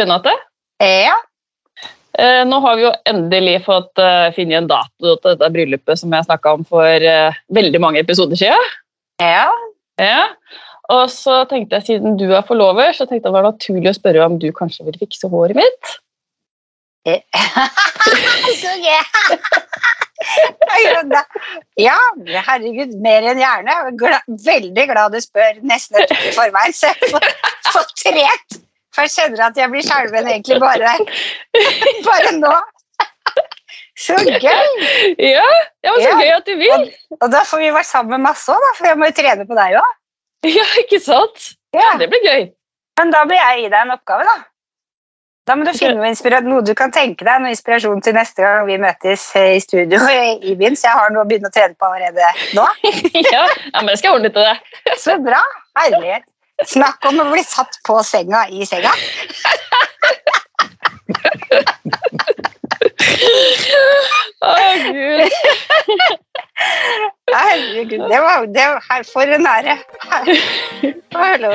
Renate, Ja. eh, nå har vi jo endelig fått uh, finne en dato til dette bryllupet som jeg snakka om for uh, veldig mange episoder siden. Ja. Ja. Og så tenkte jeg, siden du er forlover, så tenkte jeg det var naturlig å spørre om du kanskje vil fikse håret mitt. Så gøy! Ja, herregud, mer enn gjerne. Veldig glad du spør nesten et uke i forveien, så jeg får trent. For jeg kjenner at jeg blir skjelven egentlig bare, bare nå. Så gøy! Ja, ja var så Ja. gøy at du vil! Og da får vi vært sammen masse òg, for jeg må jo trene på deg òg. Ja, ikke sant? Ja. Det blir gøy. Men da bør jeg gi deg en oppgave, da. Da må du finne noe, du kan tenke deg, noe inspirasjon til neste gang vi møtes i studio i byen. Så jeg har noe å begynne å trene på allerede nå. Ja, ja men det skal jeg ordne til deg. Så bra! Herlighet. Snakk om å bli satt på senga i senga. Å, Gud. Herregud, det var, det var for en ære. Hallo.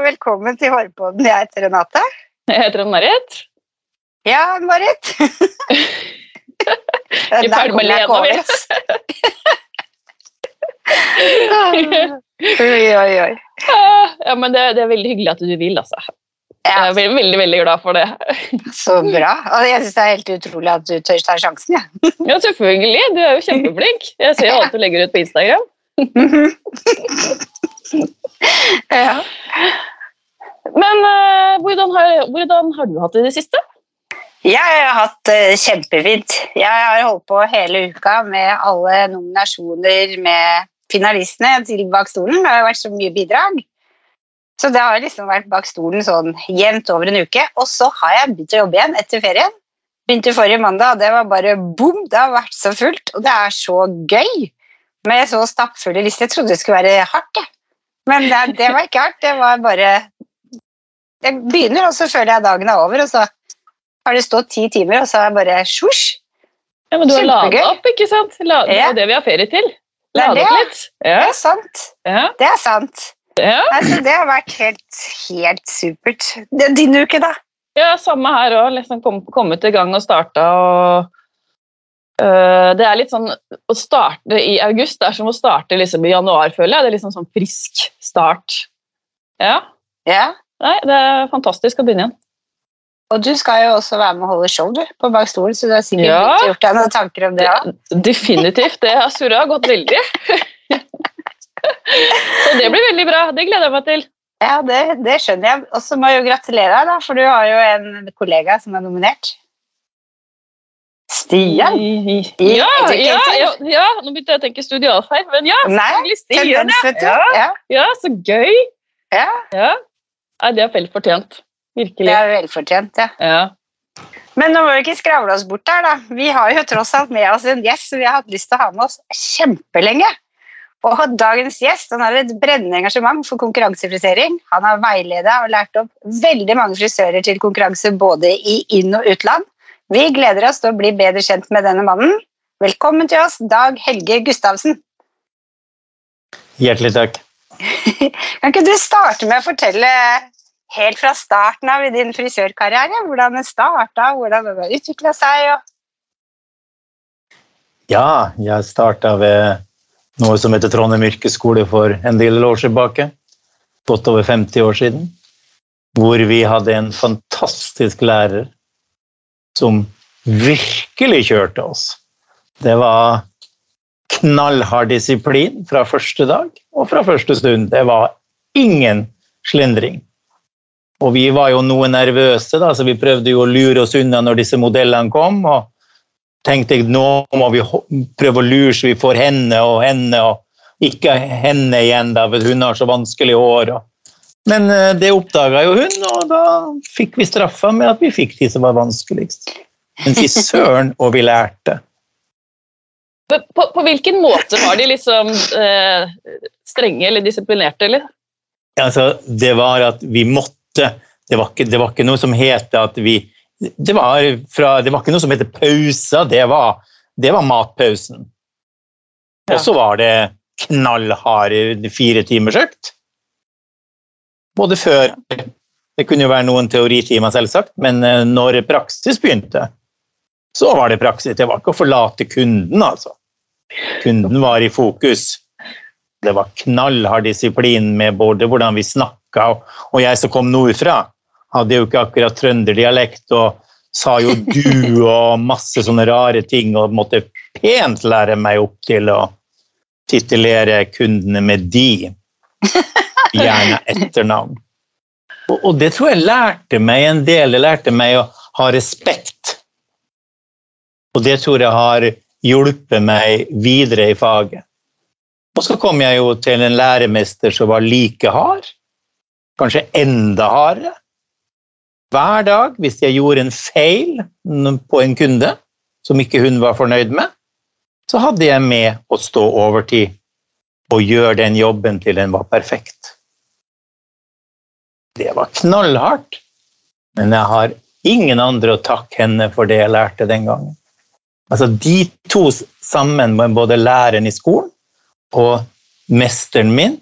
Velkommen til Hårpodden. Jeg heter Renate. Jeg heter Ann-Marit. Ja, Marit. Vi er ferdig med Lena, vi. Oi, oi, oi. Ja, men det, det er veldig hyggelig at du vil, altså. Jeg Ja, er veldig, veldig, veldig glad for det. så bra. Og jeg synes det er helt utrolig at du tør ta sjansen. Ja. Ja, selvfølgelig. Du er jo kjempeflink. Jeg ser alt du legger ut på Instagram. ja. Men eh, hvordan, har, hvordan har du hatt det i det siste? Jeg har hatt det kjempefint. Jeg har holdt på hele uka med alle nominasjoner med finalistene til Bak stolen. Det har vært så mye bidrag. Så det har liksom vært bak stolen sånn jevnt over en uke. Og så har jeg begynt å jobbe igjen etter ferien. Begynte forrige mandag, og det var bare boom! Det har vært så fullt, og det er så gøy! Med så stappfulle lister. Jeg trodde det skulle være hardt, jeg. Men det, det var ikke hardt. Det var bare Jeg begynner, og så føler jeg dagen er over, og så har det stått ti timer, og så er jeg bare sjosj. Ja, men Du har lada opp, ikke sant? La, det er det vi har ferie til. Det Lade opp litt. Ja. Det er sant. ja, Det er sant. ja. Altså, det har vært helt, helt supert. Det er din uke, da? ja samme her òg. Liksom kom, kommet i gang og starta. Og, øh, det er litt sånn Å starte i august det er som å starte liksom i januar, føler jeg. Det er liksom sånn frisk start. Ja. Ja. Nei, det er fantastisk å begynne igjen. Og du skal jo også være med og holde show du, på Bak stolen, så du har sikkert Ja. gjort deg noen tanker om det òg. Definitivt. Det har surra gått veldig. Så det blir veldig bra. Det gleder jeg meg til. Ja, det, det skjønner jeg. Og så må jeg jo gratulere deg, da, for du har jo en kollega som er nominert. Stian? Ja, ja, ja, ja, nå begynte jeg å tenke studialfeil, men ja. Nei, Stian. Ja. Ja, så gøy. ja, Ja. Nei, det er vel fortjent. Virkelig. det er velfortjent, ja. Ja. Men nå må vi ikke skravle oss bort der, da. Vi har jo tross alt med oss en gjest som vi har hatt lyst til å ha med oss kjempelenge. Og dagens gjest han har et brennende engasjement for konkurransefrisering. Han har veileda og lært opp veldig mange frisører til konkurranse både i inn- og utland. Vi gleder oss til å bli bedre kjent med denne mannen. Velkommen til oss, Dag Helge Gustavsen. Hjertelig takk. Kan ikke du starte med å fortelle helt fra starten av din frisørkarriere? Hvordan den starta, hvordan den har utvikla seg? Ja, jeg starta ved noe som heter Trondheim yrkesskole for en del år tilbake. Godt over 50 år siden. Hvor vi hadde en fantastisk lærer som virkelig kjørte oss. Det var knallhard disiplin fra første dag og fra første stund. Det var ingen slendring. Og vi var jo noe nervøse, da, så vi prøvde jo å lure oss unna når disse modellene kom. og tenkte jeg nå må vi prøve å lure så vi får henne og henne, og ikke henne igjen, da, for hun har så vanskelig hår. Men eh, det oppdaga jo hun, og da fikk vi straffa med at vi fikk de som var vanskeligst. Men fy søren, og vi lærte. På, på hvilken måte var de liksom eh, strenge eller disiplinerte, eller? Altså, det var at vi måtte Det var ikke, det var ikke noe som het at vi det var, fra, det var ikke noe som heter pauser, det var, det var matpausen. Ja. Og så var det knallharde fire timers økt. Både før Det kunne jo være noen teoritimer, selvsagt, men eh, når praksis begynte, så var det praksis. Det var ikke å forlate kunden, altså. Kunden var i fokus. Det var knallhard disiplin med både hvordan vi snakka, og jeg som kom nordfra, hadde jo ikke akkurat trønderdialekt og sa jo du og masse sånne rare ting og måtte pent lære meg opp til å titulere kundene med de. Gjerne etternavn. Og, det tror jeg lærte meg en del. Det lærte meg å ha respekt. Og det tror jeg har hjulpet meg videre i faget. Og så kom jeg jo til en læremester som var like hard, kanskje enda hardere. Hver dag, hvis jeg gjorde en feil på en kunde som ikke hun var fornøyd med, så hadde jeg med å stå overtid og gjøre den jobben til den var perfekt. Det var knallhardt, men jeg har ingen andre å takke henne for det jeg lærte den gangen. Altså De to sammen med både læreren i skolen og mesteren min,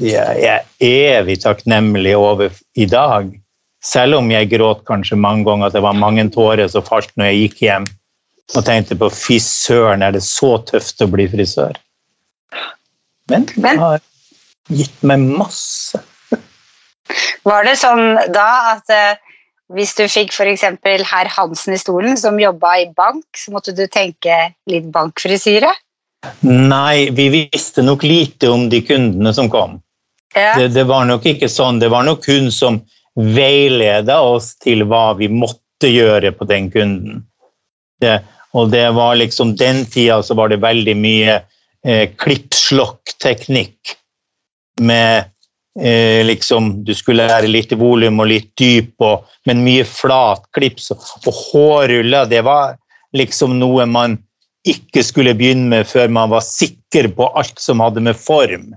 de er jeg evig takknemlig over i dag. Selv om jeg gråt kanskje mange ganger at det var mange tårer som falt når jeg gikk hjem og tenkte på fy søren, er det så tøft å bli frisør? Men det har gitt meg masse. Var det sånn da at eh, hvis du fikk f.eks. herr Hansen i stolen som jobba i bank, så måtte du tenke litt bankfrisyre? Nei, vi visste nok lite om de kundene som kom. Ja. Det, det var nok ikke sånn. Det var nok hun som veileda oss til hva vi måtte gjøre på den kunden. Det, og det var liksom den tida så var det veldig mye eh, klippslokk-teknikk med eh, liksom Du skulle lære litt volum og litt dyp, og, men mye flat klips. Og hårruller, det var liksom noe man ikke skulle begynne med før man var sikker på alt som hadde med form.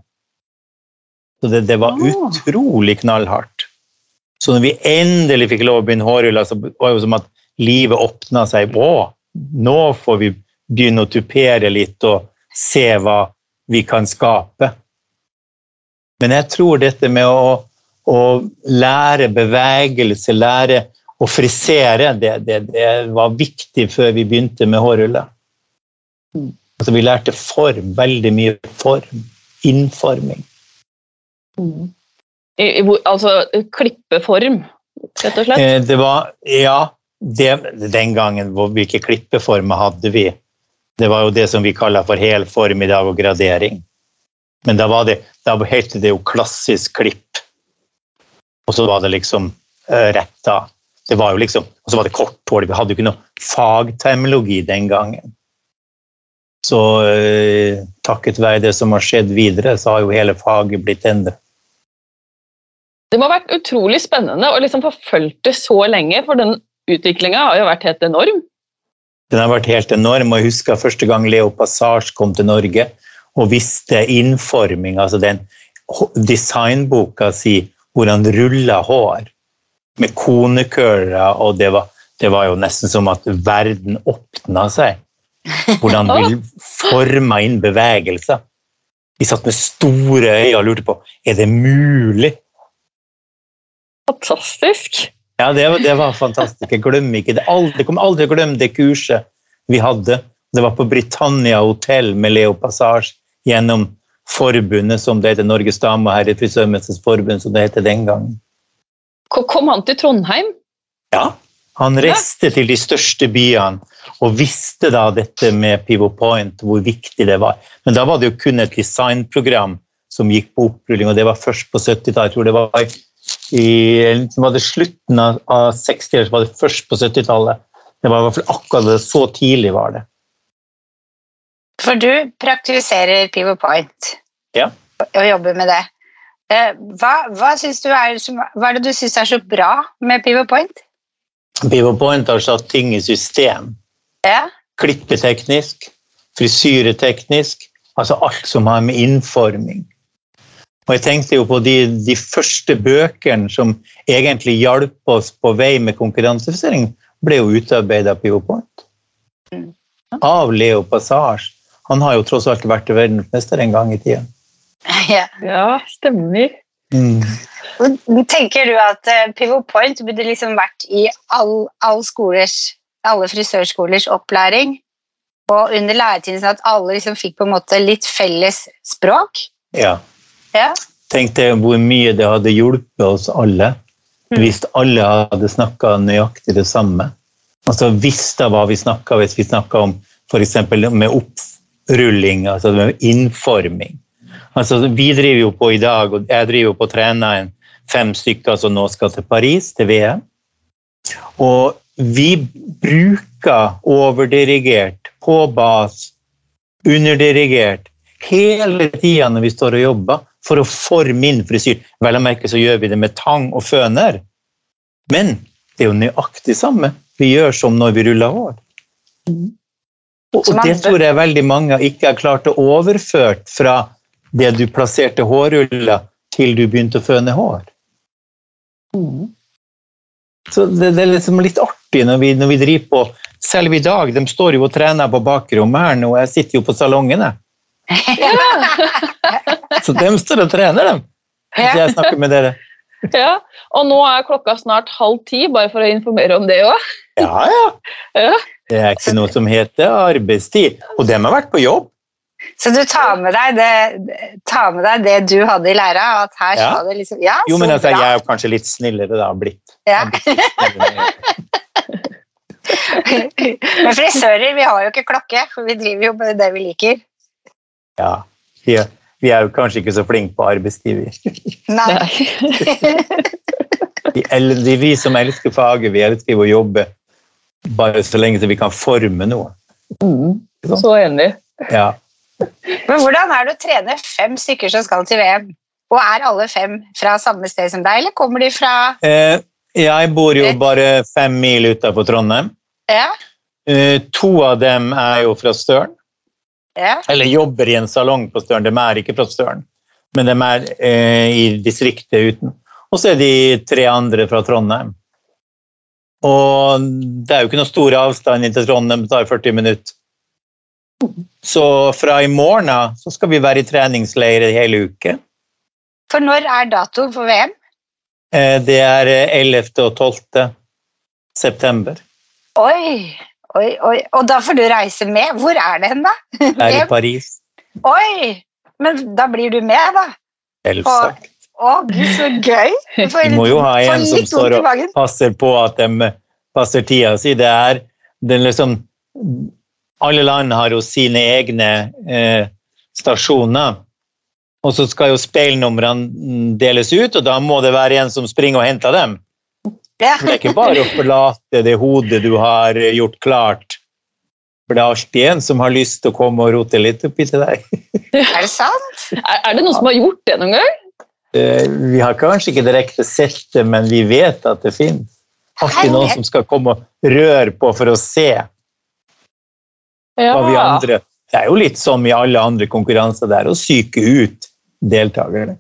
Så det, det var Ah. utrolig knallhardt. Så når vi endelig fikk lov å begynne hårruller, så var det som at livet åpna seg. Å, nå får vi begynne å tupere litt og se hva vi kan skape. Men jeg tror dette med å, å lære bevegelse, lære å frisere, det, det, det var viktig før vi begynte med hårruller. Altså, vi lærte form, veldig mye form. Innforming. Mm. Altså klippeform, rett og slett. Eh, Det var Ja, det, den gangen hvilke klippeformer hadde vi? Det var jo det som vi kaller for helform i dag og gradering. Men da, var det, da het det jo klassisk klipp. Og så var det liksom uh, retta. Det var jo liksom, og så var det kort hår. Vi hadde jo ikke noe fagterminologi den gangen. Så eh, takket være det som har skjedd videre, så har jo hele faget blitt endret. Det må ha vært utrolig spennende å liksom få fulgt det så lenge, for den utviklinga har jo vært helt enorm. Den har vært helt enorm, og jeg husker første gang Leo Passage kom til Norge og visste innforming, altså den designboka si hvor han rulla hår med konekøller, og det var, det var jo nesten som at verden åpna seg. Hvordan vi forma inn bevegelser. Vi satt med store øyne og lurte på er det mulig. Fantastisk. Ja, det var, det var fantastisk. Jeg glemmer ikke det. Jeg kommer aldri til å glemme det kurset vi hadde. Det var på Britannia hotell med Leo Passage gjennom forbundet som det heter Norges Dame- og Herrefrisørmesters Forbund, som det heter den gangen. Kom han til Trondheim? Ja, han reiste til de største byene og visste da dette med Pivot Point, hvor viktig det var. Men da var det jo kun et designprogram som gikk på opprulling, og det var først på 70-tallet. Jeg tror det var i, var det slutten av, av 60-tallet, så var det først på 70-tallet. Det var i hvert fall akkurat det, så tidlig var det. For du praktiserer Pivot Point Ja. og jobber med det. Eh, Hva, hva, du er, hva er det du syns er så bra med Pivot Point? Pivot Point har satt ting i system. Ja. klippeteknisk, frisyreteknisk, altså alt som har med innforming. Og jeg tenkte jo på de, de første bøkene som egentlig hjalp oss på vei med konkurransefisering, ble jo utarbeida av YouPoint. Mm. Av Leo Passage. Han har jo tross alt vært verdensmester en gang i tida. Ja. Ja, stemmer. Mm. Tenker du at eh, Pivot Point burde liksom vært i all, all skolers, alle frisørskolers opplæring? Og under læretiden sånn at alle liksom fikk på en måte litt felles språk? Ja. Ja. Tenk deg hvor mye det hadde hjulpet oss alle Mm. hvis alle hadde snakka nøyaktig det samme. Altså visste hva vi snakka hvis vi snakka om f.eks. med opprulling, altså innforming. Altså, vi driver jo på i dag, og jeg driver jo på å trene en fem stykker som nå skal til Paris, til VM. Og vi bruker overdirigert, på bas, underdirigert, hele tida når vi står og jobber, for å forme inn frisyr. Vel å merke så gjør vi det med tang og føner. Men det er jo nøyaktig samme vi gjør som når vi ruller hår. Og, og det tror jeg veldig mange ikke har klart å overføre fra det du plasserte hårruller, til du begynte å føne hår. Så det, det er liksom litt artig når vi, når vi driver på Selv i dag, de står jo og trener på bakrommet her nå, og jeg sitter jo på salongen. jeg. Så de står og trener, dem. Hvis jeg snakker med dere. Ja, og nå er klokka snart halv ti, bare for å informere om det òg. Ja, ja. Ja. Det er ikke noe som heter arbeidstid. Og de har vært på jobb. Så du tar med deg det, med deg det du hadde i læra? At her Ja. det liksom Ja, Jo, men så altså, jeg er jo kanskje litt snillere da, blitt. Ja. Men frisører, vi har jo ikke klokke, for vi driver jo med det vi liker. Ja, vi er, vi er jo kanskje ikke så flinke på arbeidstid. Nei. Vi, vi som elsker faget, vi elsker å jobbe bare så lenge så vi kan forme noe. Mm. Så enig. Ja. Men hvordan er det å trene fem stykker som skal til VM? Og er alle fem fra samme sted som deg, eller kommer de fra Eh, jeg bor jo bare fem mil utenfor Trondheim. Ja? Eh, to av dem er jo fra Støren. ja. eller jobber i en salong på Støren. De er ikke fra Støren, men de er eh, i distriktet uten. Og så er de tre andre fra Trondheim. Og det er jo ikke noe stor avstand inn til Trondheim, det tar 40 minutter. Så fra i morgen av så skal vi være i treningsleir hele uke. For når er datoen for VM? Eh, det er eh, 11. og 12. september. Oi, oi, oi. Og da får du reise med. Hvor er det hen, da? Her i Paris. Oi! Men da blir du med, da. Selvsagt. Å, gud, så gøy! Du Vi må jo ha en som står og passer på at de passer tida si. Det er den liksom Alle land har jo sine egne eh, stasjoner. Og så skal jo speilnumrene deles ut, og da må det være en som springer og henter dem. Ja. For det er ikke bare å forlate det hodet du har eh, gjort klart. For det er alltid en som har lyst til å komme og rote litt oppi til deg. Er det sant? Er, er det noen som har gjort det noen gang? Eh, Vi har kanskje ikke direkte sett det, men vi vet at det finnes. Alltid noen som skal komme og røre på for å se hva vi andre Det er jo litt som i alle andre konkurranser, det er å psyke ut deltakerne.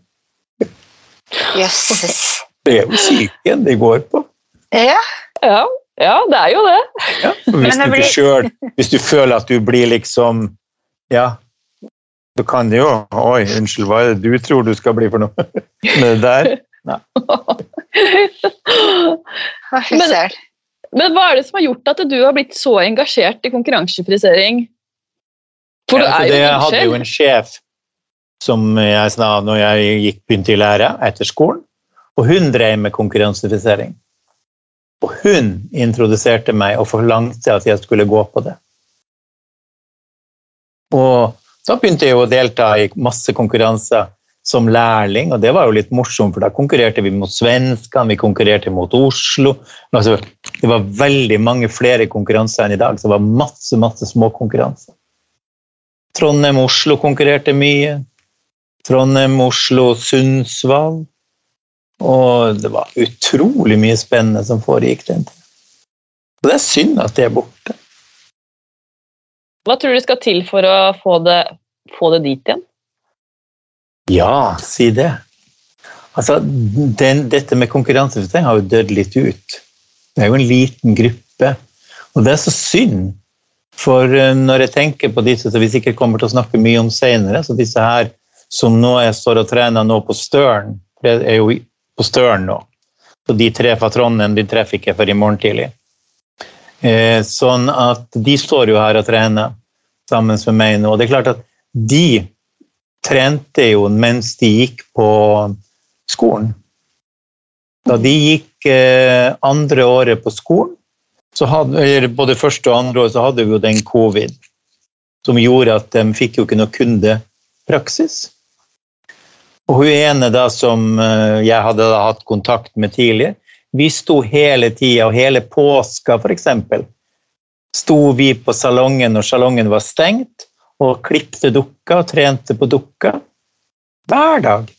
Jøsses. Det er jo psyken det går på. Ja. Ja, ja, det er jo det. Ja. Hvis, blir... du ikke selv, hvis du føler at du blir liksom Ja, så kan jo Oi, unnskyld, hva er det du tror du skal bli for noe? med det der? Men- Men hva er det som har gjort at du har blitt så engasjert i konkurransefrisering? For du Ja, altså, er jo det, jeg hadde jo en sjef som jeg sa når jeg gikk, begynte i lære etter skolen, og hun drev med konkurransefrisering. Og hun introduserte meg og forlangte at jeg skulle gå på det. Og så begynte jeg å delta i masse konkurranser som lærling, og det var jo litt morsomt, for da konkurrerte vi mot svenskene, vi konkurrerte mot Oslo. Altså, det var veldig mange flere konkurranser enn i dag, så det var masse, masse små konkurranser. Trondheim-Oslo konkurrerte mye. Trondheim, Oslo, Sundsvall. Og det var utrolig mye spennende som foregikk den tiden. Og det er synd at det er borte. Hva tror du skal til for å få det, få det dit igjen? Ja, si det. Altså, den, dette med konkurranseforskning har jo dødd litt ut. Det er jo en liten gruppe. Og det er så synd. For eh, når jeg tenker på disse som vi sikkert kommer til å snakke mye om senere, så disse her som nå jeg står og trener nå på Støren, det er jo på Støren nå. Så de tre fra Trondheim de treffer ikke før i morgen tidlig. Eh, sånn at de står jo her og trener sammen med meg nå. Og det er klart at de trente jo mens de gikk på skolen. Da de gikk eh, andre året på skolen, hadde, eller både første og andre år, så hadde vi jo den covid, som gjorde at de fikk jo ikke noe kundepraksis. Og hun ene da som eh, jeg hadde hatt kontakt med tidligere, vi sto hele tida, og hele påska f.eks., sto vi på salongen når salongen var stengt, og klipte dukka og trente på dukka. Hver dag.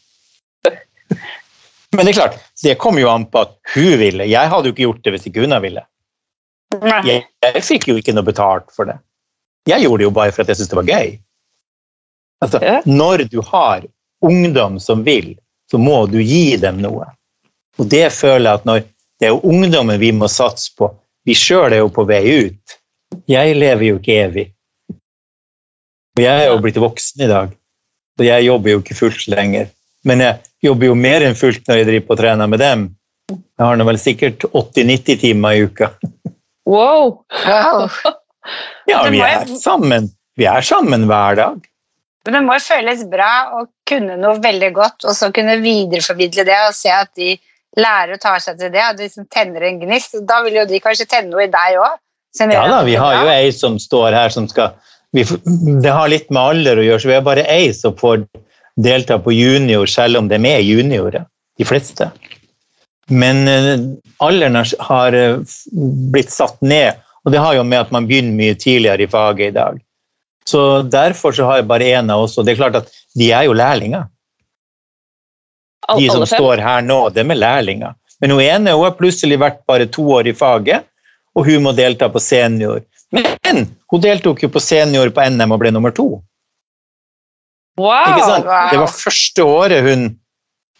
Men det er klart, det kom jo an på at hun ville. Jeg hadde jo ikke gjort det hvis ikke hun ville. Jeg, jeg fikk jo ikke noe betalt for det. Jeg gjorde det jo bare for at jeg syntes det var gøy. Altså, Når du har ungdom som vil, så må du gi dem noe. Og det føler jeg at når det er jo ungdommen vi må satse på. Vi sjøl er jo på vei ut. Jeg lever jo ikke evig. Og jeg er jo blitt voksen i dag, og jeg jobber jo ikke fullt lenger. Men jeg jobber jo mer enn fullt når jeg driver på og trener med dem. Jeg har nå vel sikkert 80-90 timer i uka. Wow! Wow. Ja, vi er sammen. Vi er sammen hver dag. Men det må jo føles bra å kunne noe veldig godt, og så kunne videreformidle det og se at de lærer å ta seg til det, at de liksom tenner en gnist. Da vil jo de kanskje tenne noe i deg òg. Ja da, vi har jo ei som står her som skal vi, Det har litt med alder å gjøre, så vi har bare ei som får delta på junior, selv om de er juniorer, de fleste. Men eh, alderen har- eh, blitt satt ned, og det har jo med at man begynner mye tidligere i faget i dag. Så derfor så har jeg bare én av oss, og det er klart at de er jo lærlinger. Al- De som står her nå, de er lærlinger. Men hun ene hun har plutselig vært bare to år i faget, og hun må delta på senior. Men hun deltok jo på senior på NM og ble nummer to. Wow! Wow. Det var første året hun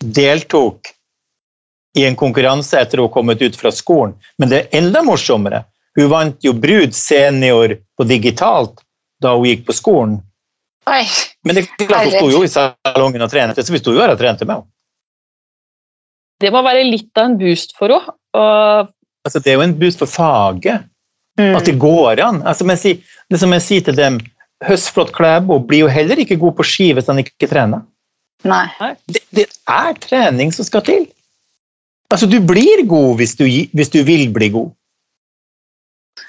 deltok i en konkurranse etter å ha kommet ut fra skolen. Men det er enda morsommere. Hun vant jo Brud senior på digitalt da hun gikk på skolen. Oi. Men det er klart hun sto jo i salongen og trente, så vi sto jo her og trente med henne. Det må være litt av en boost for henne. Og Altså, det er jo en boost for faget. Mm. At det går an. Altså, jeg det som jeg sier til dem, Høstflot Klæbo blir jo heller ikke god på ski hvis han ikke trener. Nei. Det, det er trening som skal til. Altså, du blir god hvis du, hvis du vil bli god.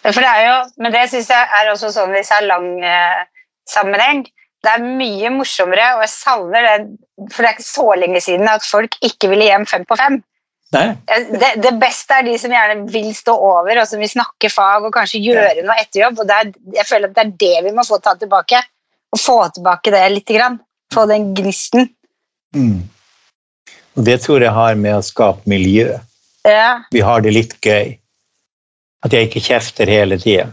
Ja, For det er jo, men det syns jeg er også sånn i salongsammenheng. Det er mye morsommere, og jeg savner det, for det er ikke så lenge siden at folk ikke ville hjem fem på fem. Nei. Det, det beste er de som gjerne vil stå over, og som vil snakke fag og kanskje gjøre noe etter jobb. og det er, Jeg føler at det er det vi må få ta tilbake. Og få tilbake det lite grann. Få den gnisten. Mm. Og det tror jeg har med å skape miljø. Ja. Vi har det litt gøy. At jeg ikke kjefter hele tida.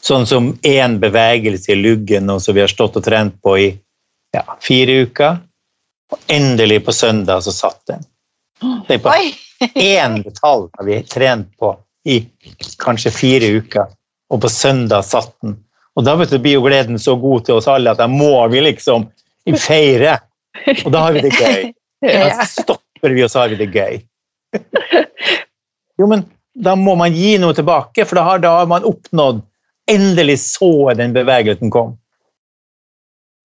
Sånn som én bevegelse i luggen og som vi har stått og trent på i ja, fire uker. Og endelig på søndag så satt den. Tenk på én detalj har vi trent på i kanskje fire uker, og på søndag satt den. Og da vet du, blir jo gleden så god til oss alle at da må vi liksom feire. Og da har vi det gøy. Da stopper vi, og så har vi det gøy. Jo, men da må man gi noe tilbake, for da har, da har man oppnådd Endelig så jeg den bevegelsen kom.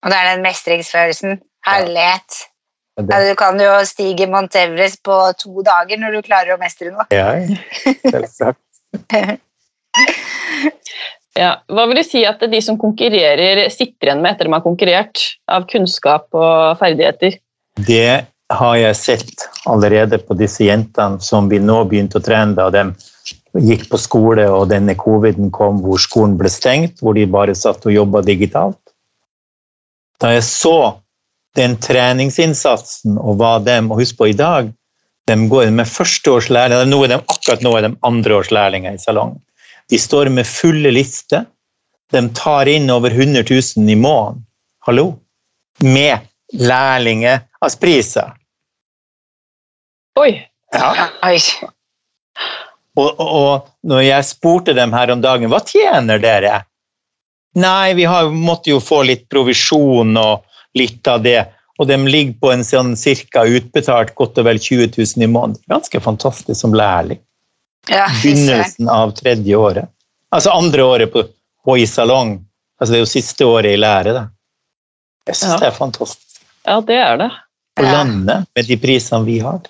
Og det er den mestringsfølelsen. Herlighet. Det, Ja, du kan jo stige Mount Everest på to dager når du klarer å mestre noe. ja, selvsagt. ja, hva vil du si at de som konkurrerer, sitter igjen med etter de har konkurrert, av kunnskap og ferdigheter? Det har jeg sett allerede på disse jentene som vi nå begynte å trene da de gikk på skole og denne coviden kom hvor skolen ble stengt, hvor de bare satt og jobba digitalt. Da jeg så den treningsinnsatsen og hva dem Og husk på, i dag de går med førsteårslærlinger, nå de akkurat nå er de andreårslærlinger i salongen. De står med fulle lister. De tar inn over 100 000 i måneden. Hallo? Med lærlinger Asprisa. Oi. Ja. Oi. Og, og, og når jeg spurte dem her om dagen hva tjener dere? Nei, vi har, måtte jo få litt provisjon og litt av det. Og de ligger på en sånn cirka utbetalt godt og vel 20 000 i måneden. Ganske fantastisk som lærling. Ja. Begynnelsen av tredje året. Altså andre året på, på i salong. Altså det er jo siste året i lære, da. Jeg syns Ja. det er fantastisk. Ja, det er det. Å lande med de prisene vi har.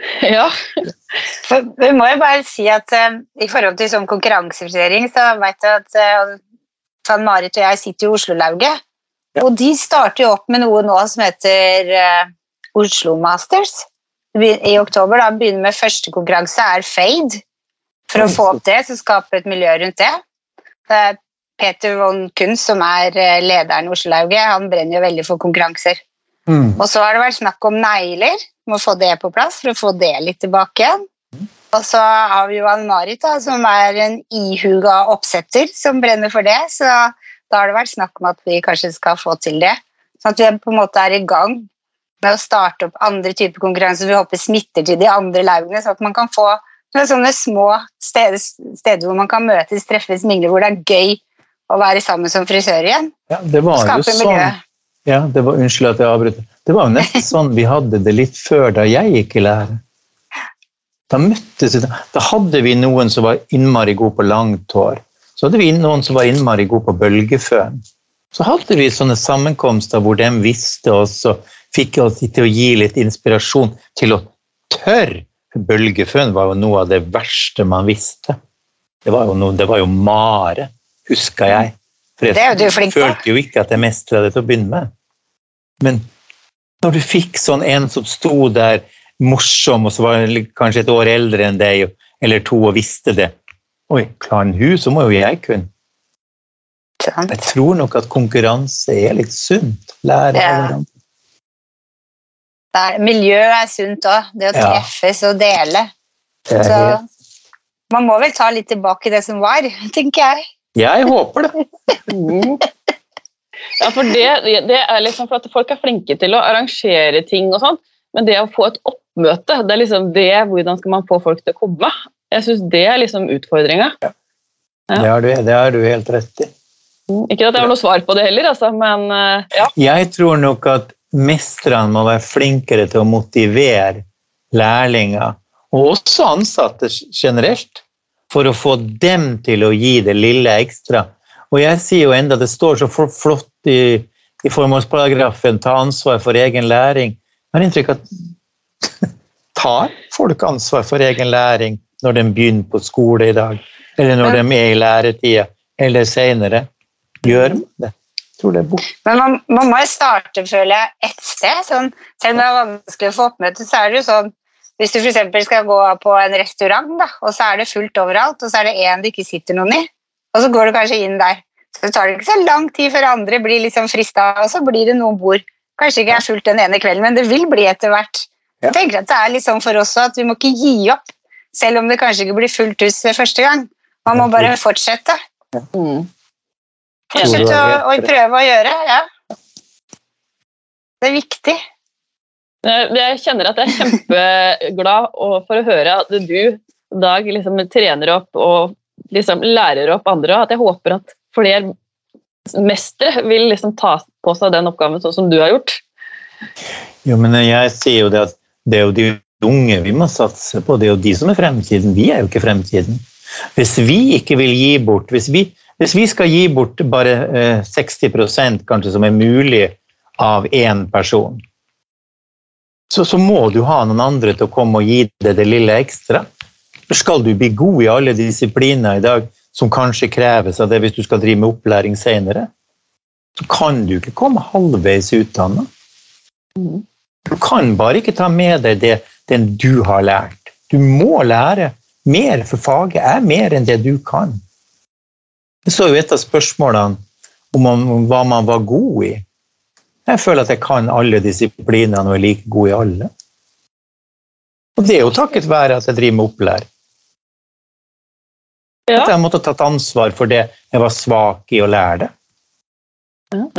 Ja. For, vi må jo bare si at eh, i forhold til sånn konkurransevurdering, så vet jeg at uh, Fan Marit og jeg sitter i Oslo-lauget. Ja. Og de starter jo opp med noe nå som heter eh, Oslo Masters. I oktober da begynner med første konkurranse, er Fade. For å få opp det, så skape et miljø rundt det. Det er Peter von Kunz, som er eh, lederen i Oslo-lauget, han brenner jo veldig for konkurranser. Og så har det vært snakk om negler, må få det på plass for å få det litt tilbake igjen. Og så har vi jo Ann-Marit, som er en ihuga oppsetter som brenner for det. Så da har det vært snakk om at vi kanskje skal få til det. Sånn at vi på en måte er i gang med å starte opp andre typer konkurranser. Vi håper smitter til de andre laugene, så at man kan få sånne små steder, steder hvor man kan møtes, treffes, mingle, hvor det er gøy å være sammen som frisør igjen. Ja, det var jo sånn. Ja, det var, unnskyld at jeg avbryter. Det var jo nesten sånn vi hadde det litt før da jeg gikk i lære. Da møttes vi, da hadde vi noen som var innmari gode på langt hår. Så hadde vi noen som var innmari gode på bølgeføn. Så hadde vi sånne sammenkomster hvor de visste oss og fikk oss til å gi litt inspirasjon til å tørre. Bølgeføn var jo noe av det verste man visste. Det var jo, noe, det var jo mare, husker jeg. For jeg Det jo du flink på. følte jo ikke at jeg mestra det til å begynne med. Men når du fikk sånn en som sto der morsom, og så var han kanskje et år eldre enn deg, eller to, og visste det Oi, klarer hun, så må jo jeg kunne. Jeg tror nok at konkurranse er litt sunt. Lære Ja. av hverandre. Det er, miljø er sunt òg. Det å treffes og dele. Så man må vel ta litt tilbake det som var, tenker jeg. Jeg håper det. Mm. Ja, for det, det er liksom for at folk er flinke til å arrangere ting og sånn, men det å få et oppmøte, det er liksom det, hvordan skal man få folk til å komme? Jeg synes det er liksom utfordringa. Ja. Det har, du, det har du helt rett i. Ikke at jeg har noe svar på det heller, altså, men eh, ja. Jeg tror nok at mestrene må være flinkere til å motivere lærlinger, og også ansatte generelt, for å få dem til å gi det lille ekstra. Og jeg sier jo enda, det står så flott i, i formålsparagrafen, ta ansvar for egen læring. Jeg har inntrykk av at tar folk ansvar for egen læring når de begynner på skole i dag, eller når de er i læretida, eller senere? Gjør man det? Men man, man må jo starte, føler jeg, ett sted. Sånn, selv om det er vanskelig å få oppmøte, så er det jo sånn Hvis du f.eks. skal gå på en restaurant, da, og så er det fullt overalt, og så er det én det ikke sitter noen i, og så går du kanskje inn der. Så tar det ikke så lang tid før andre blir liksom frista, og så blir det noen bord. Kanskje ikke er fullt den ene kvelden, men det vil bli etter hvert. Ja. Jeg tenker at Det er litt sånn for oss at vi må ikke gi opp, selv om det kanskje ikke blir fullt hus første gang. Man må bare fortsette. Mm. Fortsette å, å prøve å gjøre. ja. Det er viktig. Jeg jeg kjenner at jeg er kjempeglad for å høre at du, Dag, liksom trener opp og liksom lærer opp andre, at jeg håper at flere mestere vil liksom ta på seg den oppgaven sånn som du har gjort. Jo, men jeg sier jo det at det er jo de unge vi må satse på. Det er jo de som er fremtiden. Vi er jo ikke fremtiden. Hvis vi ikke vil gi bort Hvis vi, hvis vi skal gi bort bare eh, 60% kanskje som er mulig av én person, så, så må du ha noen andre til å komme og gi deg det lille ekstra. Skal du bli god i alle disipliner i dag som kanskje kreves av det hvis du skal drive med opplæring senere, så kan du ikke komme halvveis utdanna. Du kan bare ikke ta med deg det den du har lært. Du må lære mer, for faget er mer enn det du kan. Så så jo et av spørsmålene om man, om hva man var god i. Jeg føler at jeg kan alle disiplinene og er like god i alle. Og det er jo takket være at jeg driver med opplæring. Ja. At jeg måtte tatt ansvar for det jeg var svak i å lære det.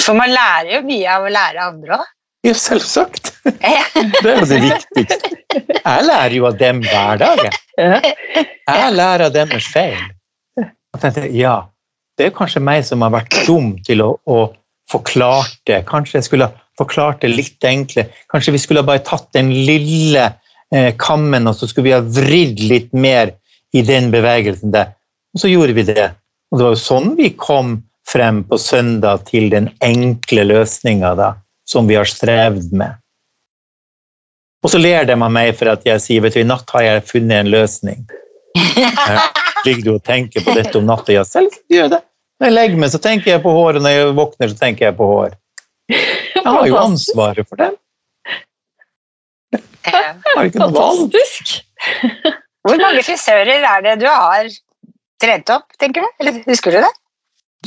For man lærer jo mye av å lære andre òg. Ja, selvsagt. Det er jo det viktigste. Jeg lærer jo av dem hver dag. jeg. Lærer av deres feil. Jeg tenkte, ja, det er kanskje meg som har vært dum til å, å forklart det. Kanskje jeg skulle ha forklart det litt enklere. Kanskje vi skulle ha bare tatt den lille eh, kammen, og så skulle vi ha vridd litt mer i den bevegelsen der. Og så gjorde vi det. Og det var jo sånn vi kom frem på søndag til den enkle løsninga som vi har strevd med. Og så ler de av meg for at jeg sier vet du, i natt har jeg funnet en løsning. Ligger du og tenker på dette om natta? Ja, selv gjør jeg det. Når jeg legger meg, så tenker jeg på hår, og når jeg våkner, så tenker jeg på hår. Jeg har jo ansvaret for dem. Jeg har ikke noe valg. Fantastisk! Hvor mange frisører er det du har trent opp, tenker du? Eller husker du det?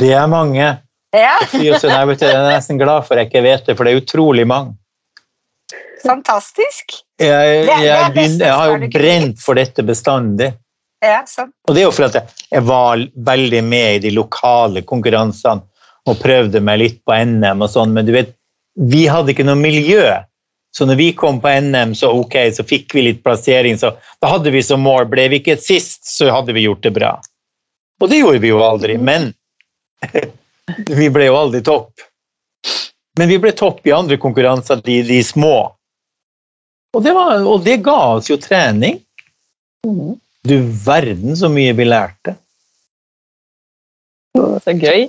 Det er mange. Ja, Jeg er nesten glad for jeg ikke vet det, for det er utrolig mange. fantastisk. Jeg, jeg, det jeg, jeg har jo brent for dette bestandig. Ja, sant. Og det er jo fordi jeg- var veldig med i de lokale konkurransene og prøvde meg litt på NM og sånn, men du vet, vi hadde ikke noe miljø. Så når vi kom på NM, så ok, så fikk vi litt plassering, så da hadde vi som mål, ble vi ikke sist, så hadde vi gjort det bra. Og det gjorde vi jo aldri, men vi ble jo aldri topp. Men vi ble topp i andre konkurranser, de, de små. Og det, var, og det ga oss jo trening. Mhm. Du verden så mye vi lærte. Så gøy.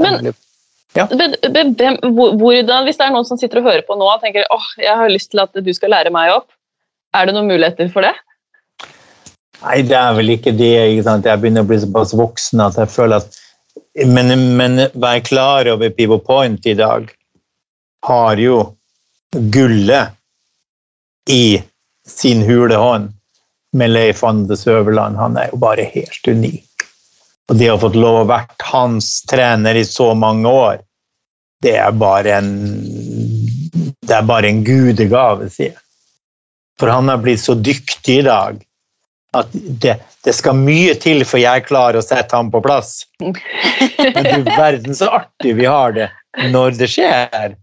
Men- Men- men hvem- Hvordan, hvis det er noen som sitter og hører på nå og tenker åh, jeg har lyst til at du skal lære meg opp, er det noen muligheter for det? Nei, det er vel ikke det. Ikke sant? Jeg begynner å bli såpass voksen at jeg føler at Men, men vær klar over Pivo Point i dag har jo gullet i sin hule hånd med Leif Ande Søverland. Han er jo bare helt unik. Og det å ha fått lov å være hans trener i så mange år, det er bare en Det er bare en gudegave, sier jeg. For han har blitt så dyktig i dag at det, det skal mye til for jeg klarer å sette ham på plass. Men du verden så artig vi har det når det skjer.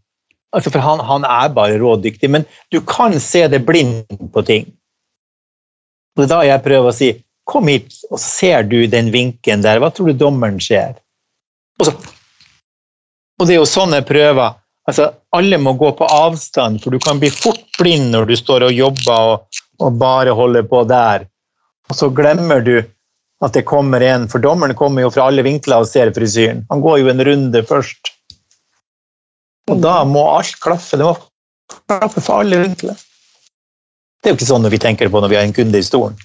Altså, for han, han er bare rådyktig, men du kan se det blind på ting. Og det er da jeg prøver å si kom hit, og ser du den vinken der. Hva tror du dommeren ser? Og, så, og det er jo sånne prøver. Altså, alle må gå på avstand, for du kan bli fort blind når du står og jobber og, og bare holder på der. Og så glemmer du at det kommer en, for dommeren kommer jo fra alle vinkler og ser frisyren. Han går jo en runde først. Og da må alt klaffe. Det må klaffe for alle vinkler. Det er jo ikke sånn vi tenker på når vi har en kunde i stolen.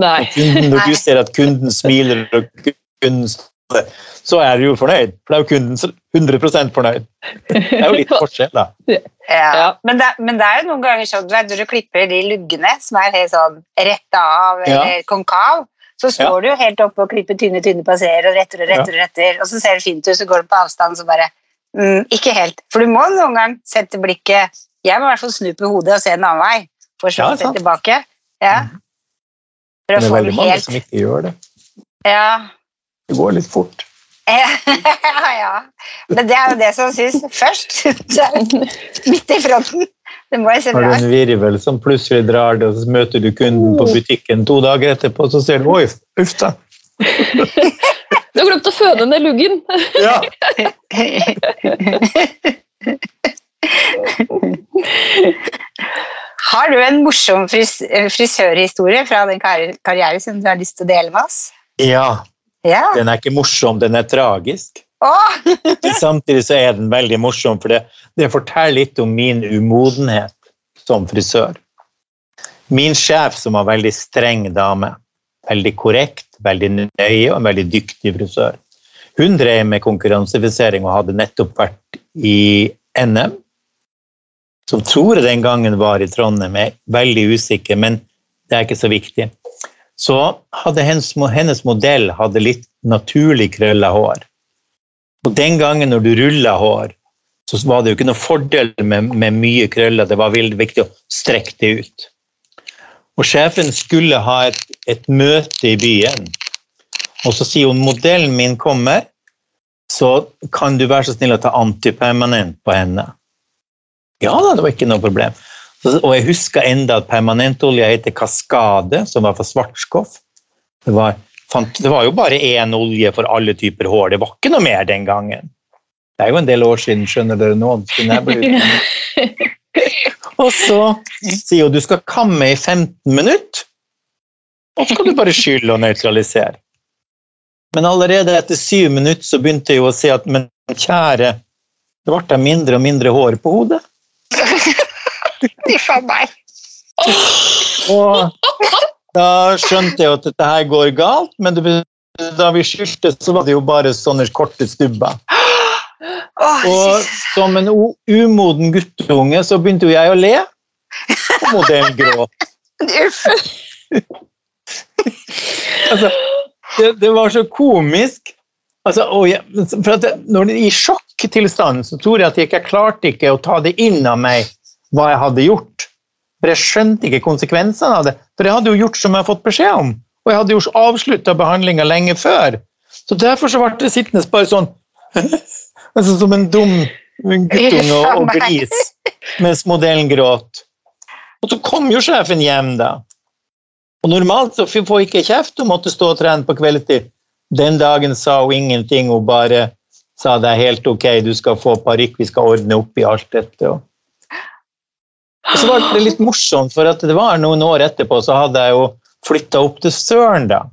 Nei. Kunden, når du ser at kunden smiler og kunden smiler, så er du jo fornøyd. For da er jo kunden 100% fornøyd. Det er jo litt forskjell, da. Ja. Ja. Men, det, men det er jo noen ganger sånn du når du klipper de luggene som er helt sånn rett av eller konkav, så står du jo helt oppe og klipper tynne, tynne passerer og retter og retter, og retter, og så ser det fint ut, så går du på avstand, så bare mm, Ikke helt. For du må noen gang sette blikket Jeg må i hvert fall snu på hodet og se en annen vei, for så Ja, tilbake. Ja. For å det er få veldig mange helt som ikke gjør det. Ja. Det går litt fort. ja, ja. Men det er jo det som syns først. Midt i fronten. Det må jeg se Har du bra en virvel som plutselig drar det, og så møter du kunden på butikken to dager etterpå, så ser du Oi, uff da. Du har glemt å føde ned luggen. Ja. Har du en morsom fris frisørhistorie fra den kar karrieren som du har lyst til å dele med oss? ja. Ja. Den er ikke morsom, den er tragisk. Oh. Samtidig så er den veldig morsom, for det, det forteller litt om min umodenhet som frisør. Min sjef, som var veldig streng dame, veldig korrekt, veldig nøye og en veldig dyktig frisør, hun drev med konkurransefisering og hadde nettopp vært i NM, som tror jeg den gangen var i Trondheim, er veldig usikker, men det er ikke så viktig. Så hadde hennes, hennes modell hadde litt naturlig krølla hår. Og den gangen når du rulla hår, så var det jo ikke noe fordel med, med mye krøller. Det var veldig viktig å strekke det ut. Og sjefen skulle ha et, et møte i byen. Og så sier hun modellen min kommer, så kan du være så snill å ta antipermanent på henne. Ja da, det var ikke noe problem. Så, og jeg husker enda at permanentolja heter Kaskade, som var for svartskoff. Det var, fant, det var jo bare én olje for alle typer hår, det var ikke noe mer den gangen. Det er jo en del år siden, skjønner dere nå. Og så sier hun du skal kamme i 15 minutter, og så skal du bare skylle og nøytralisere. Men allerede etter syv minutter så begynte jeg å si at men kjære, det ble mindre og mindre hår på hodet. Uff a meg. Og da skjønte jeg at dette her går galt, men det, da vi skilte, så var det jo bare sånne korte stubber. Og som en umoden guttunge så begynte jo jeg å le. Og modellen gråt. Altså, det, det var så komisk. Altså, jeg, for at det, når det, I sjokktilstand så tror jeg at jeg ikke klarte ikke å ta det inn av meg hva jeg hadde gjort. For jeg skjønte ikke konsekvensene av det. For jeg hadde jo gjort som jeg hadde fått beskjed om. Og jeg hadde jo avslutta behandlinga lenge før. Så derfor så ble det sittende bare sånn altså, Som en dum guttunge og, og gris mens modellen gråt. Og så kom jo sjefen hjem, da. Og normalt så får ikke kjeft og måtte stå og trene på kveldstid. Den dagen sa hun ingenting, hun bare sa det er helt ok, du skal få parykk, vi skal ordne opp i alt dette. Og, så var det litt morsomt, for at det var noen år etterpå så hadde jeg jo flytta opp til Søren, da.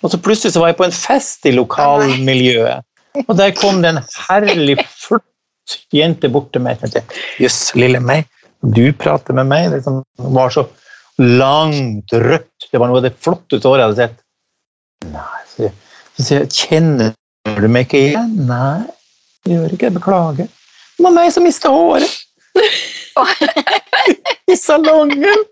Og så plutselig så var jeg på en fest i lokalmiljøet, og der kom det en herlig, flott jente bort til meg. Jøss, lille meg, du prater med meg? Det liksom, var så langt rødt. Det var noe av det flotteste håret jeg hadde sett. Nei, så, så sier jeg, kjenner du meg ikke igjen? Nei, jeg gjør ikke det. Beklager. Det var meg som mista håret. I salongen.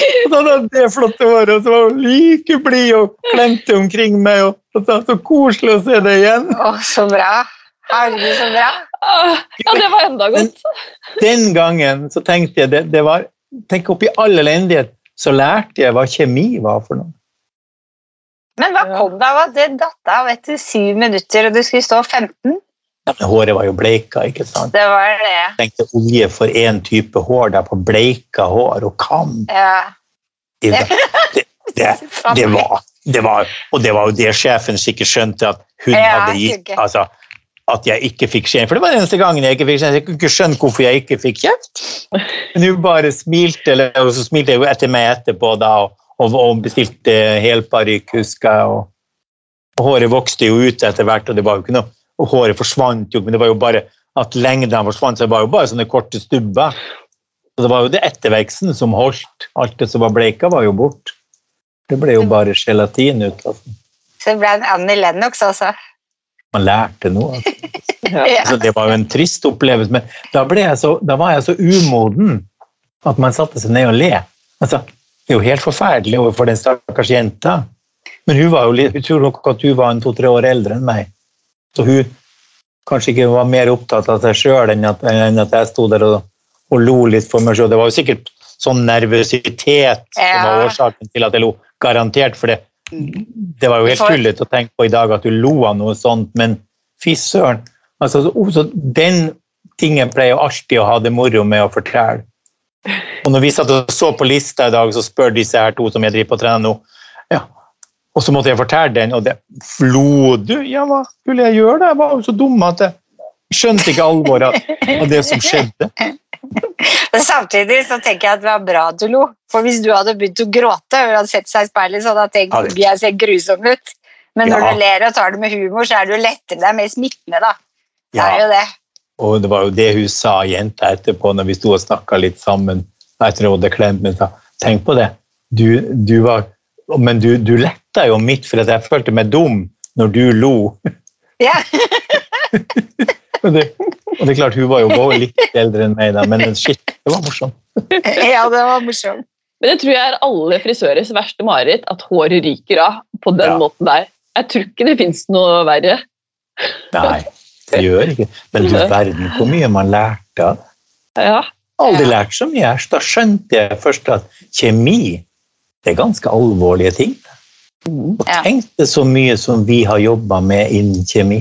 Og så hadde jeg det flotte håret, og så var hun like blid og klemte omkring meg. Og, og så, så koselig å se deg igjen. Å, så bra. Herregud, så bra. Ja, det var enda godt. Den gangen så tenkte jeg det, det var Tenk oppi all elendighet, så lærte jeg hva kjemi var for noe. Men hva kom det av at det datt av etter syv minutter, og du skulle stå 15? Ja, men håret var jo bleika, ikke sant? Det var det. Jeg tenkte olje for én type hår der på bleika hår og kam. Ja. Det, det, det, det, var, det var Og det var jo det sjefen sikkert skjønte, at hun Ja, hadde gitt altså, At jeg ikke fikk skjeen. For det var den eneste gangen jeg ikke fikk skjeen. Jeg kunne ikke skjønne hvorfor jeg ikke fikk kjeft. Men hun bare smilte, eller, og så smilte jeg jo etter meg etterpå da, og, og, og bestilte helparykk, husker jeg. Og, og håret vokste jo ut etter hvert, og det var jo ikke noe og håret forsvant jo, men det var jo bare at lengden forsvant, så det var jo bare sånne korte stubber. Så det var jo det etterveksten som holdt. Alt det som var bleika, var jo bort. Det ble jo bare gelatin ut den. Så det ble en Annie Lennox også. Man lærte noe. Altså. Ja. Altså, det var jo en trist opplevelse, men da, så, da var jeg så umoden at man satte seg ned og le. Altså, det er jo helt forferdelig overfor den stakkars jenta. Men hun var jo jeg tror nok at hun var en to-tre år eldre enn meg. Så hun kanskje ikke var mer opptatt av seg sjøl enn, enn at jeg sto der og, og lo litt for meg sjøl. Det var jo sikkert sånn nervøsitet som var årsaken til at jeg lo. Garantert, for det, det var jo helt tullete å tenke på i dag at du lo av noe sånt, men fy søren. Altså, så, så den tingen pleier jeg alltid å ha det moro med å fortelle. Og når vi satt og så på lista i dag, så spør disse her to som jeg driver på og trener nå, ja, og så måtte jeg fortelle den, og det Flo, du? Ja, hva skulle jeg gjøre? da? Jeg var jo så dum at jeg skjønte ikke alvoret av- det som skjedde. Men samtidig så tenker jeg at det var bra at du lo. For hvis du hadde begynt å gråte og hadde sett seg i speilet, så hadde jeg tenkt Ja, jeg ser grusom ut. Men når Ja. du ler og tar det med humor, så er det jo lettere. Det er mer smittende, da. Det er jo det. Og det var jo det hun sa, jenta, etterpå, når vi sto og snakka litt sammen etter hadde klemt meg. sa, Tenk på det. Du, du var Men du, du letta jo mitt, for at jeg følte meg dum når du lo. Ja. Og det, og det er klart, hun var jo både litt eldre enn meg, da, men shit, det var morsomt. ja, det var morsomt. Men det tror jeg er alle frisørers verste mareritt, at håret ryker av på den Ja. måten der. Jeg tror ikke det fins noe verre. Nei, det gjør ikke Men du verden hvor mye man lærte av det. Ja. Aldri lært så mye. Da skjønte jeg først at kjemi det er ganske alvorlige ting. Mm. Og tenk det så mye som vi har jobba med innen kjemi.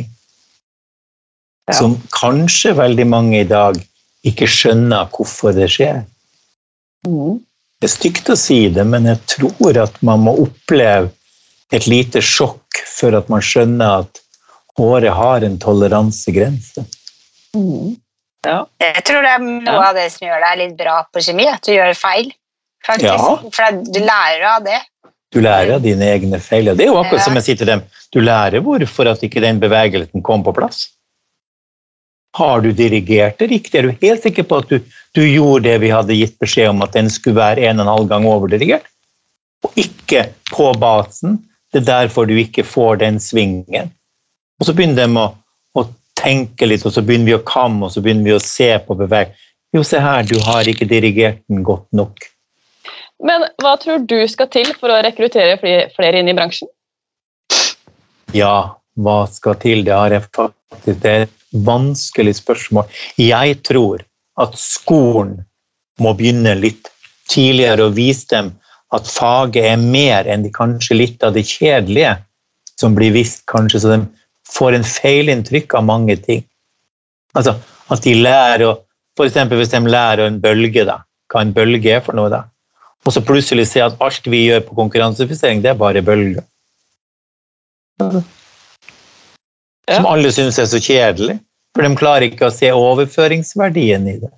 Som kanskje veldig mange i dag ikke skjønner hvorfor det skjer. Mm. Det er stygt å si det, men jeg tror at man må oppleve et lite sjokk før at man skjønner at håret har en toleransegrense. Mm. Ja. Jeg tror det er noe Ja. av det som gjør deg litt bra på kjemi, at du gjør feil. Faktisk. Ja. For du lærer av det. Du lærer av dine egne feil. og Det er jo akkurat Ja. som jeg sier til dem, du lærer hvorfor at ikke den bevegelsen kom på plass. Har du dirigert det riktig? Er du helt sikker på at du, du gjorde det vi hadde gitt beskjed om at den skulle være en og en halv gang overdirigert? Og ikke på basen. Det er derfor du ikke får den svingen. Og så begynner de å, å tenke litt, og så begynner vi å kamme, og så begynner vi å se på beveg. Jo, se her, du har ikke dirigert den godt nok. Men hva tror du skal til for å rekruttere flere, inn i bransjen? Ja, hva skal til? Det har jeg faktisk Det er et vanskelig spørsmål. Jeg tror at skolen må begynne litt tidligere og vise dem at faget er mer enn de, kanskje litt av det kjedelige som blir vist, kanskje, så de får en feilinntrykk av mange ting. Altså at de lærer å F.eks. hvis de lærer en bølge, da, hva en bølge er for noe, da. Og så plutselig se at alt vi gjør på konkurransefisering, det er bare bølger. Som alle syns er så kjedelig. For de klarer ikke å se overføringsverdien i det.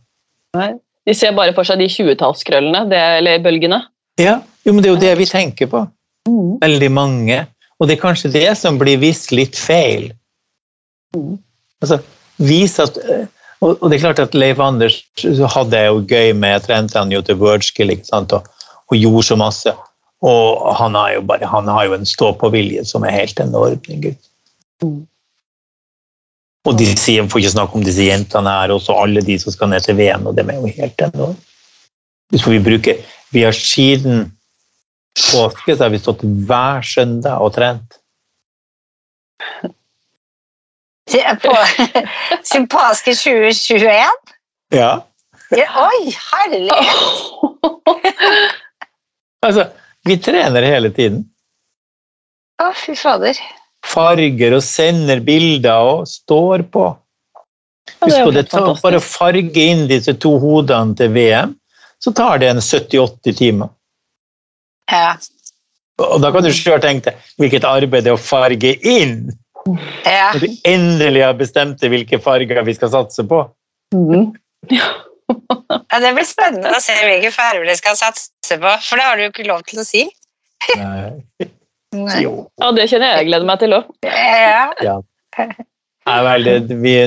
Nei. De ser bare for seg de 20-tallskrøllene, eller bølgene. Ja, jo, men Det er jo det vi tenker på. Mm. Veldig mange. Og det er kanskje det som blir visst litt feil. Altså, vis at, eh, og, det er klart at Leif Anders hadde jo gøy med Jeg trente han jo til Wordskill? Og, og gjorde så masse. Og han har jo, bare, han har jo en stå-på-vilje som er helt enorm. Gutt. Og de sier, får ikke snakke om disse jentene her, og alle de som skal ned til VM, og dem er jo helt enormt. Vi bruker Vi har siden påske så har vi stått hver søndag og trent. På sin påske 2021? Ja. Ja, oi, herlig! Altså, vi trener hele tiden. Å, fy fader. Farger og sender bilder og står på. Husk på det, bare å farge inn disse to hodene til VM, så tar det en 70-80 timer. Ja. Og da kan du sjøl tenke deg hvilket arbeid det er å farge inn, ja. når du endelig har bestemt deg hvilke farger vi skal satse på. Mm. ja det blir spennende å se hvilke farger du skal satse på, for det har du jo ikke lov til å si. Nei. Nei. Jo. Ja, det kjenner jeg jeg gleder meg til òg. Ja.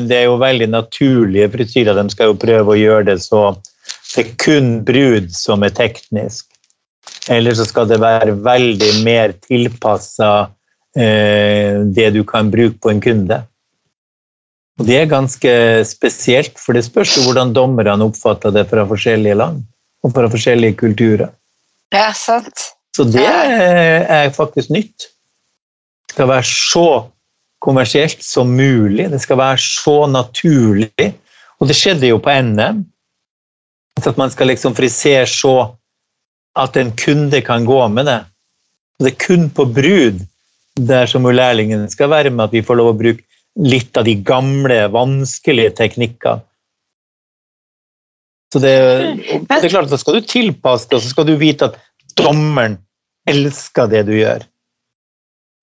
det er jo veldig naturlige frisyrer. De skal jo prøve å gjøre det så det er kun brud som er teknisk. Eller så skal det være veldig mer tilpassa eh, det du kan bruke på en kunde. Og Det er ganske spesielt, for det spørs jo hvordan dommerne oppfatter det fra forskjellige land og fra forskjellige kulturer. ja, sant. Så det er faktisk nytt. Det skal være så kommersielt som mulig. Det skal være så naturlig. Og det skjedde jo på NM. Så At man skal liksom frisere så at en kunde kan gå med det. Det er kun på brud der som lærlingen skal være med, at vi får lov å bruke litt av de gamle, vanskelige teknikkene. Så det, det er klart så Da skal du tilpasse det, og så skal du vite at dommeren elsker det du gjør.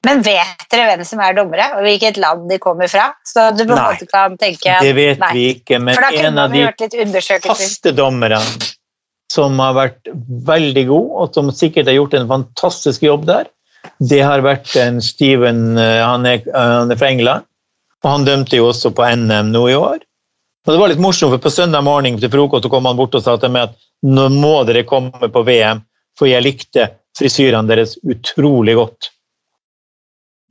Men vet dere hvem som er dommere, og hvilket land de kommer fra? Så du på en måte kan tenke Nei, Det vet nei. vi ikke, men en av de faste dommerne som har vært veldig god, og som sikkert har gjort en fantastisk jobb der, det har vært en Steven eh, Han er, han er fra England, og han dømte jo også på NM nå i år. Og Det var litt morsomt, for på søndag morgen til frokost så kom han bort og sa til meg at nå må dere komme på VM, for jeg likte frisyrene deres utrolig godt.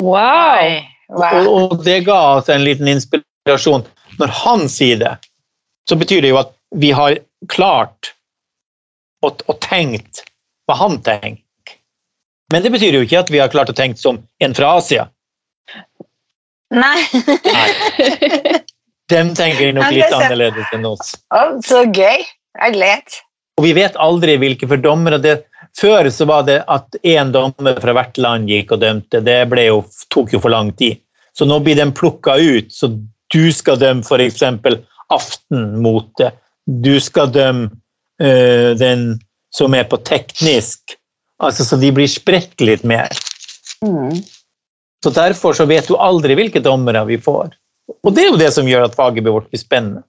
Wow! Wow. Og, og det ga oss en liten inspirasjon. Når han sier det, så betyr det jo at vi har klart og, og tenkt hva han tenker. Men det betyr jo ikke at vi har klart å tenke som en fra Asia. Nei. De tenker nok litt annerledes enn oss. Oh, så gøy. Jeg gleder Og vi vet aldri hvilke for dommere det Før så var det at én dommer fra hvert land gikk og dømte. Det jo, tok jo for lang tid. Så nå blir den plukka ut. Så du skal dømme f.eks. aftenmote. Du skal dømme øh, den som er på teknisk. Altså, så de blir spredt litt mer. Mm. Så Derfor så vet du aldri hvilke dommere vi får. Og det er jo det som gjør at faget vårt blir spennende.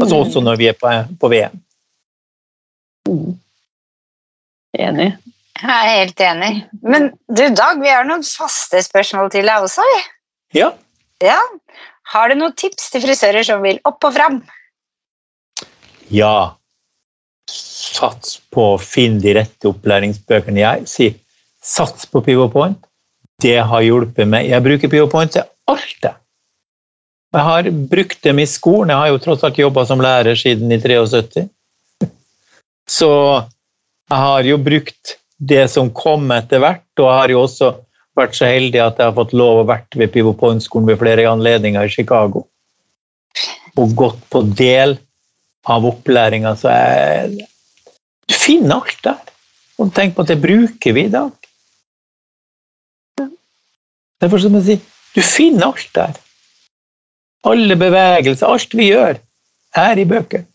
Altså Mm. Også når vi er på, på VM. Mm. Enig. Jeg er helt enig. Men du, Dag, vi har noen faste spørsmål til deg også. vi. Ja, Ja. Har du noen tips til frisører som vil opp og fram? ja. Sats på å finne de rette opplæringsbøkene. Jeg sier sats på PivoPoint. Det har hjulpet meg. Jeg bruker PivoPoint til alt. det. Jeg har brukt dem i skolen. Jeg har jo tross alt jobba som lærer siden i 73. Så jeg har jo brukt det som kom etter hvert, og jeg har jo også vært så heldig at jeg har fått lov å vært ved Pivo Point-skolen ved flere anledninger i Chicago. Og gått på del av opplæringa, så jeg Du finner alt der. Og tenk på at det bruker vi i dag. Derfor må jeg si du finner alt der. Alle bevegelser, alt vi gjør, er i bøker.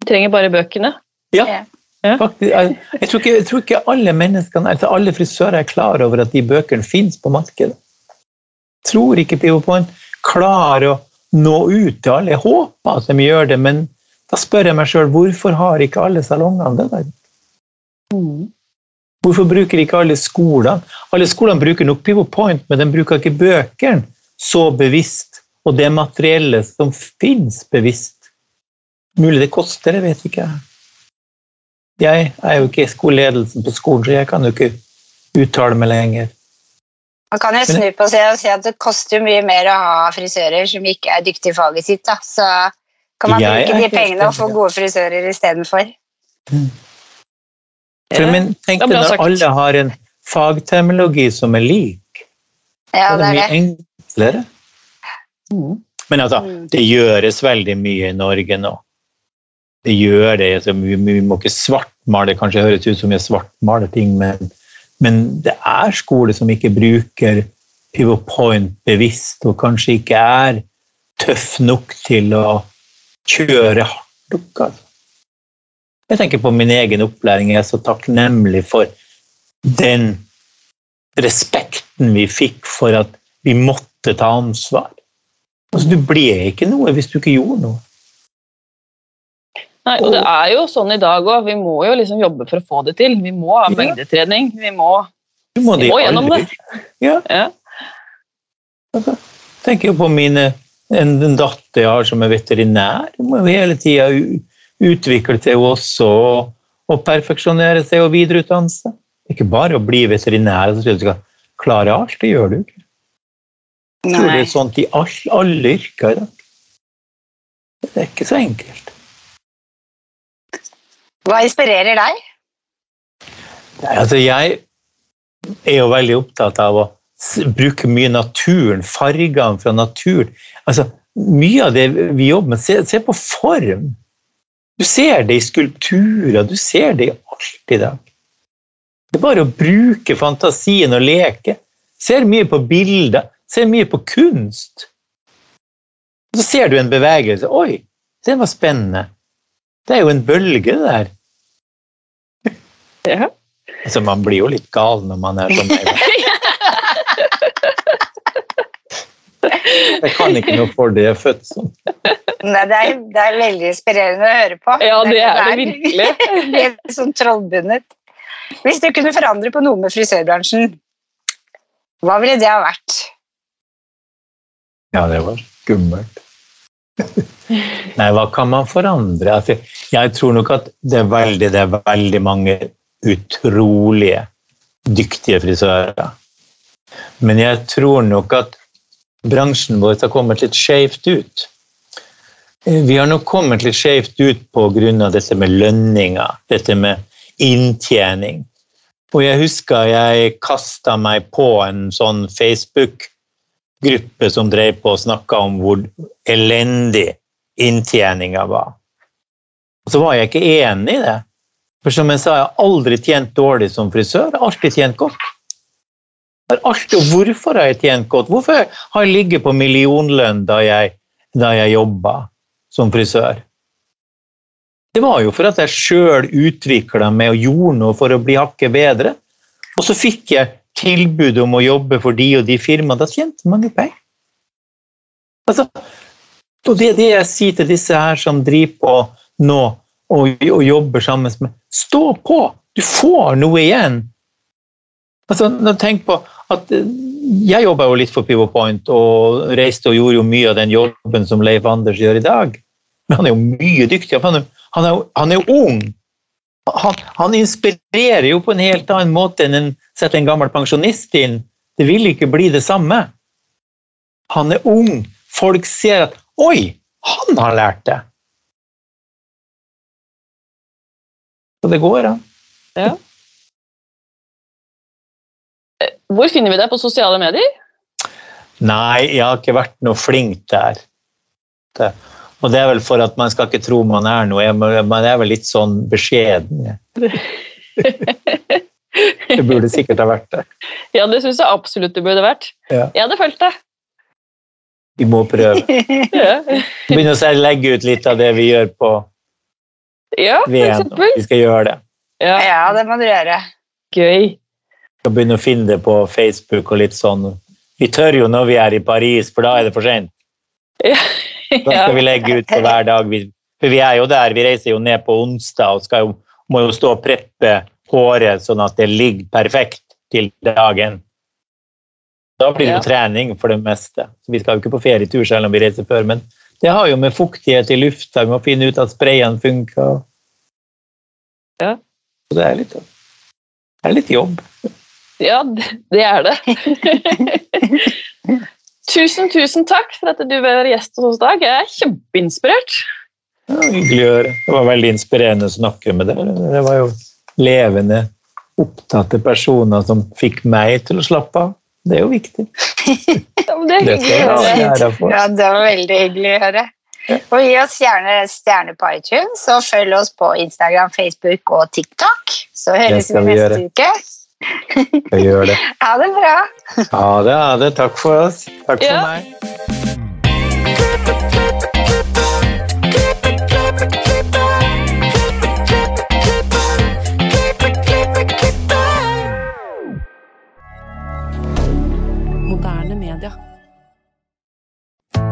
Vi trenger bare bøkene. Ja, faktisk. Jeg, jeg, tror ikke, jeg tror ikke alle menneskene, altså alle frisører er klar over at de bøkene finnes på markedet. Jeg tror ikke PivoPoint klarer å nå ut til alle. Jeg håper at de gjør det, men da spør jeg meg sjøl hvorfor har ikke alle salongene det der? Hvorfor bruker ikke alle skolene? Alle skolene bruker nok PivoPoint, men de bruker ikke bøkene så bevisst, og det materiellet som finnes bevisst. Mulig det koster, det vet ikke jeg. Jeg er jo ikke skoleledelsen på skolen, så jeg kan jo ikke uttale meg lenger. Man kan jo snu på seg og si at det koster mye mer å ha frisører som ikke er dyktige i faget sitt. Da. Så kan man Jeg bruke de pengene og få gode frisører istedenfor. For, men tenk deg når sagt. alle har en fagterminologi som er lik, Ja, er det er mye det. enklere. Mm. Men altså, Mm. det gjøres veldig mye i Norge nå. Det gjør det. Altså, vi, vi må ikke svartmale, kanskje høres ut som vi svartmaler ting, men, men det er skoler som ikke bruker pivot point bevisst, og kanskje ikke er tøff nok til å kjøre hardt nok. Altså. Jeg tenker på min egen opplæring. Jeg er så takknemlig for den respekten vi fikk for at vi måtte ta ansvar. Altså, du ble ikke noe hvis du ikke gjorde noe. Nei, og det er jo sånn i dag òg. Vi må jo liksom jobbe for å få det til. Vi må ha mengdetrening. Vi må Du må, Vi det må gjennom aldri. Ja, ja. altså, tenker jo på mine, en, en datter jeg har som er veterinær. Hun må jo hele tida utvikle seg også og, og perfeksjonere seg og videreutdanne seg. Ikke bare å bli veterinær og så du skal klare alt. Det gjør du ikke. Jeg tror det er sånn i alle, alle yrker i dag. Det er ikke så enkelt. Hva inspirerer deg? Altså jeg er jo veldig opptatt av å bruke mye naturen, fargene fra naturen. Altså, mye av det vi jobber med, se, se på form. Du ser det i skulpturer, du ser det i alt i dag. Det er bare å bruke fantasien og leke. Ser mye på bilder, ser mye på kunst. Så ser du en bevegelse. Oi, den var spennende. Det er jo en bølge det der. Ja. Altså, man blir jo litt gal når man er sånn. Jeg kan ikke noe for det, jeg er født sånn. Nei, det, er, det er veldig inspirerende å høre på. Ja, det er det der. virkelig. Litt sånn trollbundet. Hvis du kunne forandre på noe med frisørbransjen, hva ville det ha vært? Ja, det var skummelt. Nei, hva kan man forandre? Altså, jeg tror nok at det er veldig, det er veldig mange utrolige dyktige frisører. Men jeg tror nok at bransjen vår har kommet litt skjevt ut. Vi har nok kommet litt skjevt ut pga. dette med lønninger, dette med inntjening. Og jeg husker jeg kasta meg på en sånn Facebook-gruppe som drev på og snakka om hvor elendig inntjeninga var. Og så var jeg ikke enig i det. For som jeg sa, jeg har aldri tjent dårlig som frisør. Jeg har alltid tjent godt. Jeg har alltid, hvorfor har jeg tjent godt? Hvorfor har jeg ligget på millionlønn da jeg, da jeg jobba som frisør? Det var jo for at jeg sjøl utvikla meg og gjorde noe for å bli hakket bedre. Og så fikk jeg tilbud om å jobbe for de og de firmaene. Da tjente man jo penger. Altså, og det er det jeg sier til disse her som driver på nå og, og jobber sammen med Stå på! Du får noe igjen. Altså, tenk på at eh, Jeg jobba jo litt for Pivot Point og reiste og gjorde jo mye av den jobben som Leif Anders gjør i dag. Men han er jo mye dyktigere. Han er, han han er jo ung. Han, han, inspirerer jo på en helt annen måte enn en setter en gammel pensjonist inn. Det vil ikke bli det samme. Han er ung. Folk ser at 'oi, han har lært det'. Så det går an. Ja. Hvor finner vi deg på sosiale medier? Nei, jeg har ikke vært noe flink der. Det. Og det er vel for at man skal ikke tro man er noe. Man er vel litt sånn beskjeden. Det burde sikkert ha vært det. Ja, det syns jeg absolutt det burde vært. Ja. Jeg hadde følt det. Vi må prøve. Ja, Begynne å legge ut litt av det vi gjør på ja for eksempel. Vi skal gjøre det. Ja, Ja, det må du gjøre. gøy. Vi skal begynne å finne det på Facebook og litt sånn. Vi tør jo når vi er i Paris, for da er det for sent. Ja. Da skal vi legge ut på hver dag. Vi- For vi er jo der, vi reiser jo ned på onsdag og skal jo, må jo stå og preppe håret sånn at det ligger perfekt til dagen. Da blir det jo Ja. trening for det meste. Så vi skal jo ikke på ferietur selv om vi reiser før, men det har jo med fuktighet i lufta, vi må finne ut at sprayene funker. Ja. Så det er litt, det er litt jobb. Ja, det er det. tusen, tusen takk for at du var gjest hos oss i dag. Jeg er kjempeinspirert. Ja, hyggelig å høre. Det var veldig inspirerende å snakke med deg. Det var jo levende, opptatte personer som fikk meg til å slappe av. Det er jo viktig. Det er Det hyggelig å høre. Ja, det var veldig hyggelig å høre. Og gi oss gjerne stjerne på iTunes, og følg oss på Instagram, Facebook og TikTok. Så høres vi vi neste gjøre. uke. Vi gjør det. Ha det bra. Ha det, ha det. Takk for oss. Takk for Ja. meg.